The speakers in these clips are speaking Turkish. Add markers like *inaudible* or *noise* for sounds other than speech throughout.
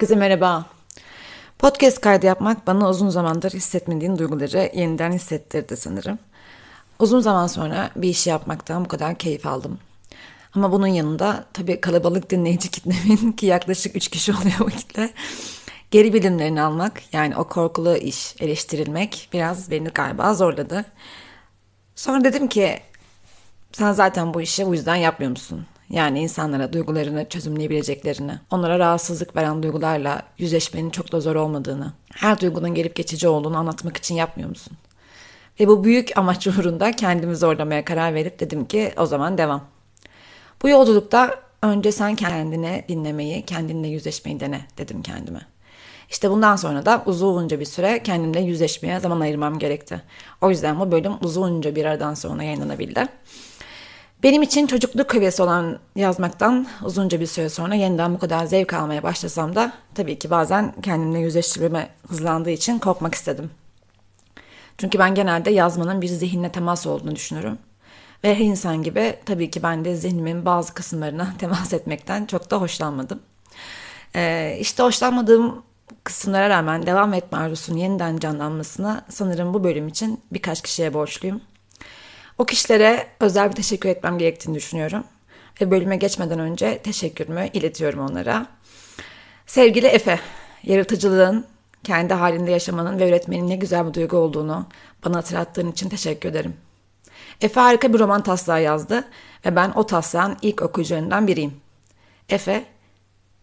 Herkese merhaba. Podcast kaydı yapmak bana uzun zamandır hissetmediğim duyguları yeniden hissettirdi sanırım. Uzun zaman sonra bir işi yapmaktan bu kadar keyif aldım. Ama bunun yanında tabii kalabalık dinleyici *laughs* kitlemin ki yaklaşık 3 kişi oluyor o kitle. Geri bildirimlerini almak yani o korkulu iş eleştirilmek biraz beni galiba zorladı. Sonra dedim ki sen zaten bu işi bu yüzden yapmıyor musun? Yani insanlara duygularını çözümleyebileceklerini, onlara rahatsızlık veren duygularla yüzleşmenin çok da zor olmadığını, her duygunun gelip geçici olduğunu anlatmak için yapmıyor musun? Ve bu büyük amaç *laughs* uğrunda kendimi zorlamaya karar verip dedim ki o zaman devam. Bu yolculukta önce sen kendine dinlemeyi, kendinle yüzleşmeyi dene dedim kendime. İşte bundan sonra da uzunca bir süre kendimle yüzleşmeye zaman ayırmam gerekti. O yüzden bu bölüm uzunca bir aradan sonra yayınlanabildi. Benim için çocukluk hevesi olan yazmaktan uzunca bir süre sonra yeniden bu kadar zevk almaya başlasam da tabii ki bazen kendimle yüzleştirme hızlandığı için kopmak istedim. Çünkü ben genelde yazmanın bir zihinle temas olduğunu düşünürüm. Ve her insan gibi tabii ki ben de zihnimin bazı kısımlarına *laughs* temas etmekten çok da hoşlanmadım. Ee, işte hoşlanmadığım kısımlara rağmen devam etme arzusunun yeniden canlanmasına sanırım bu bölüm için birkaç kişiye borçluyum. O kişilere özel bir teşekkür etmem gerektiğini düşünüyorum. Ve bölüme geçmeden önce teşekkürümü iletiyorum onlara. Sevgili Efe, yaratıcılığın, kendi halinde yaşamanın ve üretmenin ne güzel bir duygu olduğunu bana hatırlattığın için teşekkür ederim. Efe harika bir roman taslağı yazdı ve ben o taslağın ilk okuyucularından biriyim. Efe,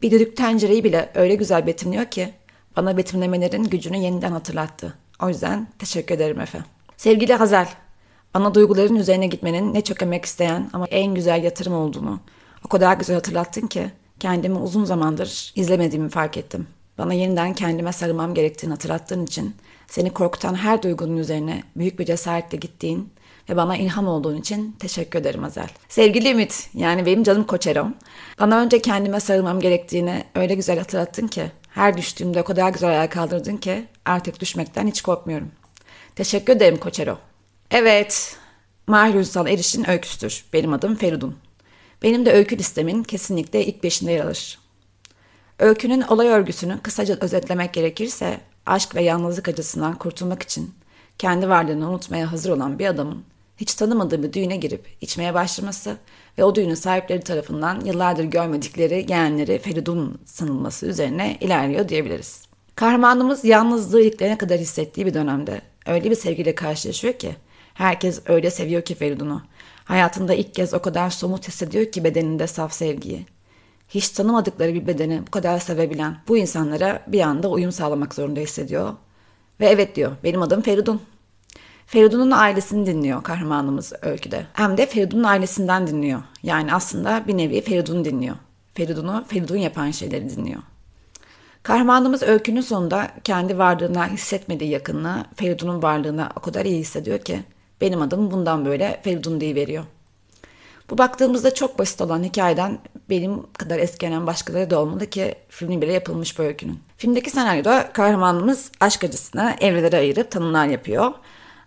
bir düdük tencereyi bile öyle güzel betimliyor ki bana betimlemelerin gücünü yeniden hatırlattı. O yüzden teşekkür ederim Efe. Sevgili Hazel, bana duyguların üzerine gitmenin ne çok emek isteyen ama en güzel yatırım olduğunu o kadar güzel hatırlattın ki kendimi uzun zamandır izlemediğimi fark ettim. Bana yeniden kendime sarılmam gerektiğini hatırlattığın için seni korkutan her duygunun üzerine büyük bir cesaretle gittiğin ve bana ilham olduğun için teşekkür ederim Azel. Sevgili Ümit, yani benim canım koçerom. Bana önce kendime sarılmam gerektiğini öyle güzel hatırlattın ki, her düştüğümde o kadar güzel ayağa kaldırdın ki artık düşmekten hiç korkmuyorum. Teşekkür ederim Koçero. Evet, Mahir Ünsal Eriş'in öyküsüdür. Benim adım Feridun. Benim de öykü listemin kesinlikle ilk beşinde yer alır. Öykünün olay örgüsünü kısaca özetlemek gerekirse, aşk ve yalnızlık acısından kurtulmak için kendi varlığını unutmaya hazır olan bir adamın hiç tanımadığı bir düğüne girip içmeye başlaması ve o düğünün sahipleri tarafından yıllardır görmedikleri yeğenleri Feridun sanılması üzerine ilerliyor diyebiliriz. Kahramanımız yalnızlığı ilklerine kadar hissettiği bir dönemde öyle bir sevgiyle karşılaşıyor ki herkes öyle seviyor ki Feridun'u. Hayatında ilk kez o kadar somut hissediyor ki bedeninde saf sevgiyi. Hiç tanımadıkları bir bedeni bu kadar sevebilen bu insanlara bir anda uyum sağlamak zorunda hissediyor. Ve evet diyor benim adım Feridun. Feridun'un ailesini dinliyor kahramanımız öyküde. Hem de Feridun'un ailesinden dinliyor. Yani aslında bir nevi Feridun'u dinliyor. Feridun'u Feridun yapan şeyleri dinliyor. Kahramanımız öykünün sonunda kendi varlığına hissetmediği yakınlığı Feridun'un varlığına o kadar iyi hissediyor ki benim adım bundan böyle Feridun diye veriyor. Bu baktığımızda çok basit olan hikayeden benim kadar eskenen başkaları da olmalı ki filmi bile yapılmış bu öykünün. Filmdeki senaryoda kahramanımız aşk acısına evrelere ayırıp tanımlar yapıyor.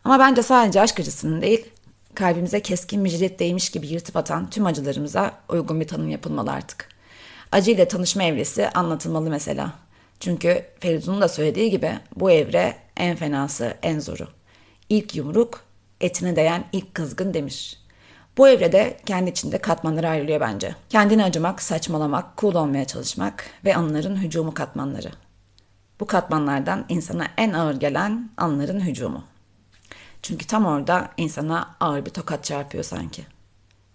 Ama bence sadece aşk acısının değil, kalbimize keskin bir jilet değmiş gibi yırtıp atan tüm acılarımıza uygun bir tanım yapılmalı artık. Acı ile tanışma evresi anlatılmalı mesela. Çünkü Feridun'un da söylediği gibi bu evre en fenası, en zoru. İlk yumruk, etine değen ilk kızgın demiş. Bu evrede kendi içinde katmanları ayrılıyor bence. Kendini acımak, saçmalamak, cool olmaya çalışmak ve anların hücumu katmanları. Bu katmanlardan insana en ağır gelen anların hücumu. Çünkü tam orada insana ağır bir tokat çarpıyor sanki.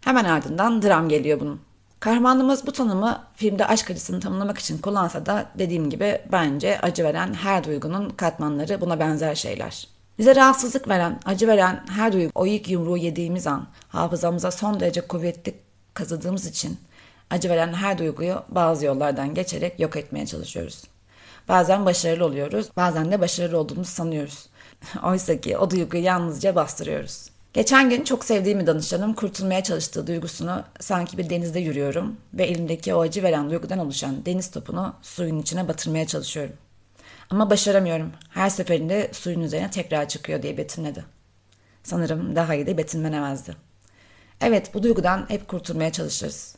Hemen ardından dram geliyor bunun. Kahramanımız bu tanımı filmde aşk acısını tanımlamak için kullansa da dediğim gibi bence acı veren her duygunun katmanları buna benzer şeyler. Bize rahatsızlık veren, acı veren her duygu o ilk yumruğu yediğimiz an hafızamıza son derece kuvvetli kazıdığımız için acı veren her duyguyu bazı yollardan geçerek yok etmeye çalışıyoruz. Bazen başarılı oluyoruz, bazen de başarılı olduğumuzu sanıyoruz. *laughs* Oysa ki o duyguyu yalnızca bastırıyoruz. Geçen gün çok sevdiğim bir danışanım kurtulmaya çalıştığı duygusunu sanki bir denizde yürüyorum ve elimdeki o acı veren duygudan oluşan deniz topunu suyun içine batırmaya çalışıyorum. Ama başaramıyorum. Her seferinde suyun üzerine tekrar çıkıyor diye betimledi. Sanırım daha iyi de betimlenemezdi. Evet bu duygudan hep kurtulmaya çalışırız.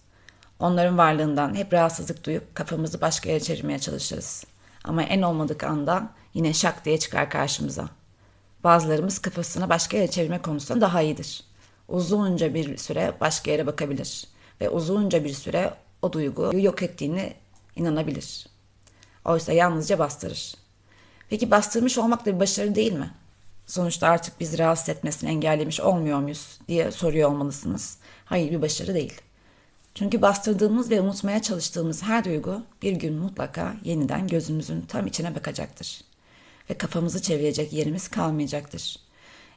Onların varlığından hep rahatsızlık duyup kafamızı başka yere çevirmeye çalışırız. Ama en olmadık anda yine şak diye çıkar karşımıza. Bazılarımız kafasını başka yere çevirme konusunda daha iyidir. Uzunca bir süre başka yere bakabilir ve uzunca bir süre o duyguyu yok ettiğini inanabilir. Oysa yalnızca bastırır. Peki bastırmış olmak da bir başarı değil mi? Sonuçta artık bizi rahatsız etmesini engellemiş olmuyor muyuz diye soruyor olmalısınız. Hayır bir başarı değil. Çünkü bastırdığımız ve unutmaya çalıştığımız her duygu bir gün mutlaka yeniden gözümüzün tam içine bakacaktır. Ve kafamızı çevirecek yerimiz kalmayacaktır.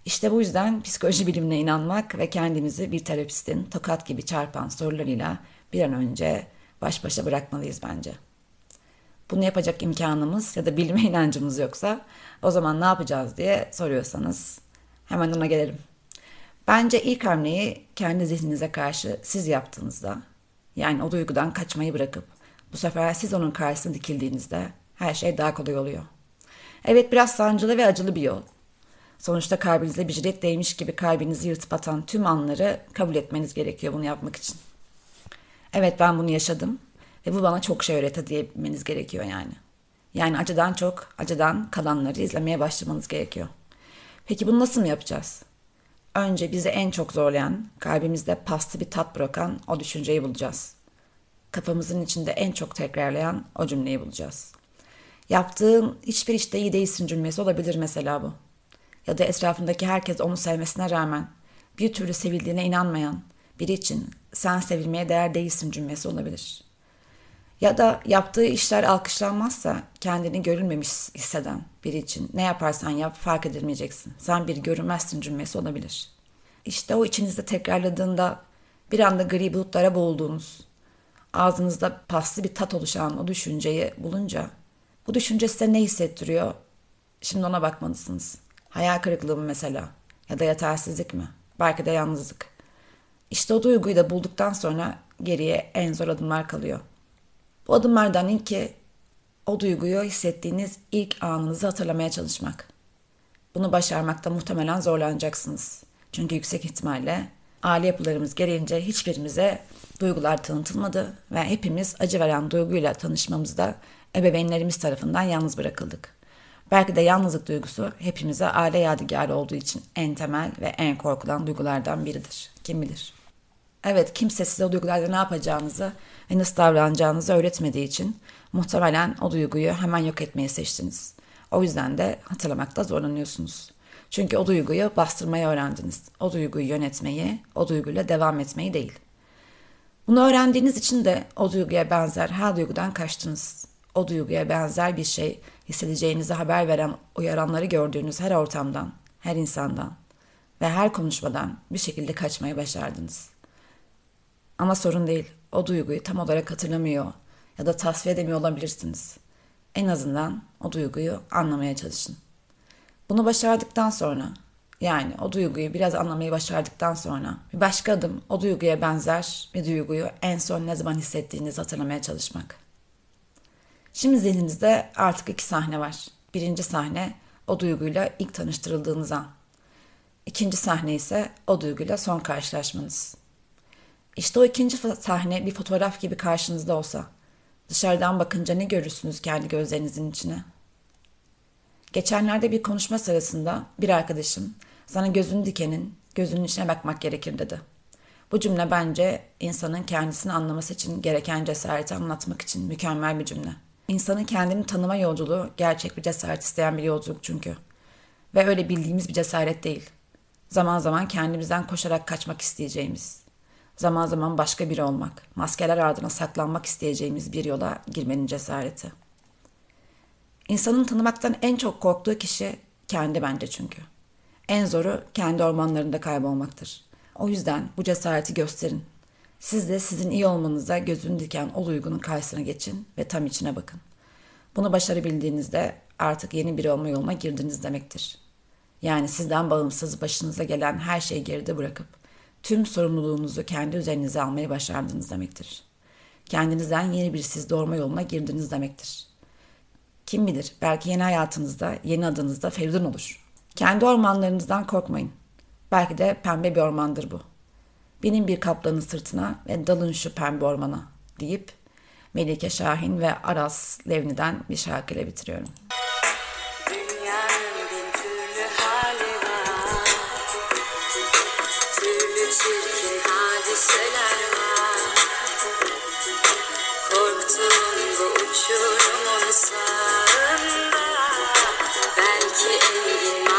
İşte bu yüzden psikoloji bilimine inanmak ve kendimizi bir terapistin tokat gibi çarpan sorularıyla bir an önce baş başa bırakmalıyız bence. Bunu yapacak imkanımız ya da bilme *laughs* inancımız yoksa o zaman ne yapacağız diye soruyorsanız hemen ona gelelim. Bence ilk hamleyi kendi zihninize karşı siz yaptığınızda yani o duygudan kaçmayı bırakıp bu sefer siz onun karşısına dikildiğinizde her şey daha kolay oluyor. Evet biraz sancılı ve acılı bir yol. Sonuçta kalbinize bir jilet değmiş gibi kalbinizi yırtıp atan tüm anları kabul etmeniz gerekiyor bunu yapmak için. Evet ben bunu yaşadım ve bu bana çok şey öğretti diyebilmeniz gerekiyor yani. Yani acıdan çok acıdan kalanları izlemeye başlamanız gerekiyor. Peki bunu nasıl mı yapacağız? Önce bizi en çok zorlayan, kalbimizde paslı bir tat bırakan o düşünceyi bulacağız. Kafamızın içinde en çok tekrarlayan o cümleyi bulacağız. Yaptığın hiçbir işte iyi değilsin cümlesi olabilir mesela bu. Ya da etrafındaki herkes onu sevmesine rağmen bir türlü sevildiğine inanmayan biri için sen sevilmeye değer değilsin cümlesi olabilir. Ya da yaptığı işler alkışlanmazsa kendini görülmemiş hisseden biri için ne yaparsan yap fark edilmeyeceksin. Sen bir görünmezsin cümlesi olabilir. İşte o içinizde tekrarladığında bir anda gri bulutlara boğulduğunuz, ağzınızda paslı bir tat oluşan o düşünceyi bulunca bu düşünce size ne hissettiriyor? Şimdi ona bakmalısınız. Hayal kırıklığı mı mesela? Ya da yetersizlik mi? Belki de yalnızlık. İşte o duyguyu da bulduktan sonra geriye en zor adımlar kalıyor. Bu adımlardan ilki o duyguyu hissettiğiniz ilk anınızı hatırlamaya çalışmak. Bunu başarmakta muhtemelen zorlanacaksınız. Çünkü yüksek ihtimalle aile yapılarımız gereğince hiçbirimize duygular tanıtılmadı ve hepimiz acı veren duyguyla tanışmamızda ebeveynlerimiz tarafından yalnız bırakıldık. Belki de yalnızlık duygusu hepimize aile yadigarı olduğu için en temel ve en korkulan duygulardan biridir. Kim bilir? Evet kimse size o duygularda ne yapacağınızı ve nasıl davranacağınızı öğretmediği için muhtemelen o duyguyu hemen yok etmeyi seçtiniz. O yüzden de hatırlamakta zorlanıyorsunuz. Çünkü o duyguyu bastırmayı öğrendiniz. O duyguyu yönetmeyi, o duyguyla devam etmeyi değil. Bunu öğrendiğiniz için de o duyguya benzer her duygudan kaçtınız. O duyguya benzer bir şey hissedeceğinizi haber veren uyaranları gördüğünüz her ortamdan, her insandan ve her konuşmadan bir şekilde kaçmayı başardınız. Ama sorun değil. O duyguyu tam olarak hatırlamıyor ya da tasfiye edemiyor olabilirsiniz. En azından o duyguyu anlamaya çalışın. Bunu başardıktan sonra yani o duyguyu biraz anlamayı başardıktan sonra bir başka adım o duyguya benzer bir duyguyu en son ne zaman hissettiğinizi hatırlamaya çalışmak. Şimdi zihninizde artık iki sahne var. Birinci sahne o duyguyla ilk tanıştırıldığınız an. İkinci sahne ise o duyguyla son karşılaşmanız. İşte o ikinci sahne bir fotoğraf gibi karşınızda olsa, dışarıdan bakınca ne görürsünüz kendi gözlerinizin içine? Geçenlerde bir konuşma sırasında bir arkadaşım sana gözünü dikenin gözünün içine bakmak gerekir dedi. Bu cümle bence insanın kendisini anlaması için gereken cesareti anlatmak için mükemmel bir cümle. İnsanın kendini tanıma yolculuğu gerçek bir cesaret isteyen bir yolculuk çünkü. Ve öyle bildiğimiz bir cesaret değil. Zaman zaman kendimizden koşarak kaçmak isteyeceğimiz, zaman zaman başka biri olmak, maskeler ardına saklanmak isteyeceğimiz bir yola girmenin cesareti. İnsanın tanımaktan en çok korktuğu kişi kendi bence çünkü. En zoru kendi ormanlarında kaybolmaktır. O yüzden bu cesareti gösterin. Siz de sizin iyi olmanıza gözünü diken o duygunun karşısına geçin ve tam içine bakın. Bunu başarabildiğinizde artık yeni biri olma yoluna girdiniz demektir. Yani sizden bağımsız başınıza gelen her şeyi geride bırakıp tüm sorumluluğunuzu kendi üzerinize almayı başardınız demektir. Kendinizden yeni bir siz doğurma yoluna girdiniz demektir. Kim bilir belki yeni hayatınızda, yeni adınızda Feridun olur. Kendi ormanlarınızdan korkmayın. Belki de pembe bir ormandır bu. Binin bir kaplanın sırtına ve dalın şu pembe ormana deyip Melike Şahin ve Aras Levni'den bir şarkıyla bitiriyorum. Çirkin hadiseler var. Korktuğum bu uçurumun sağında Belki engin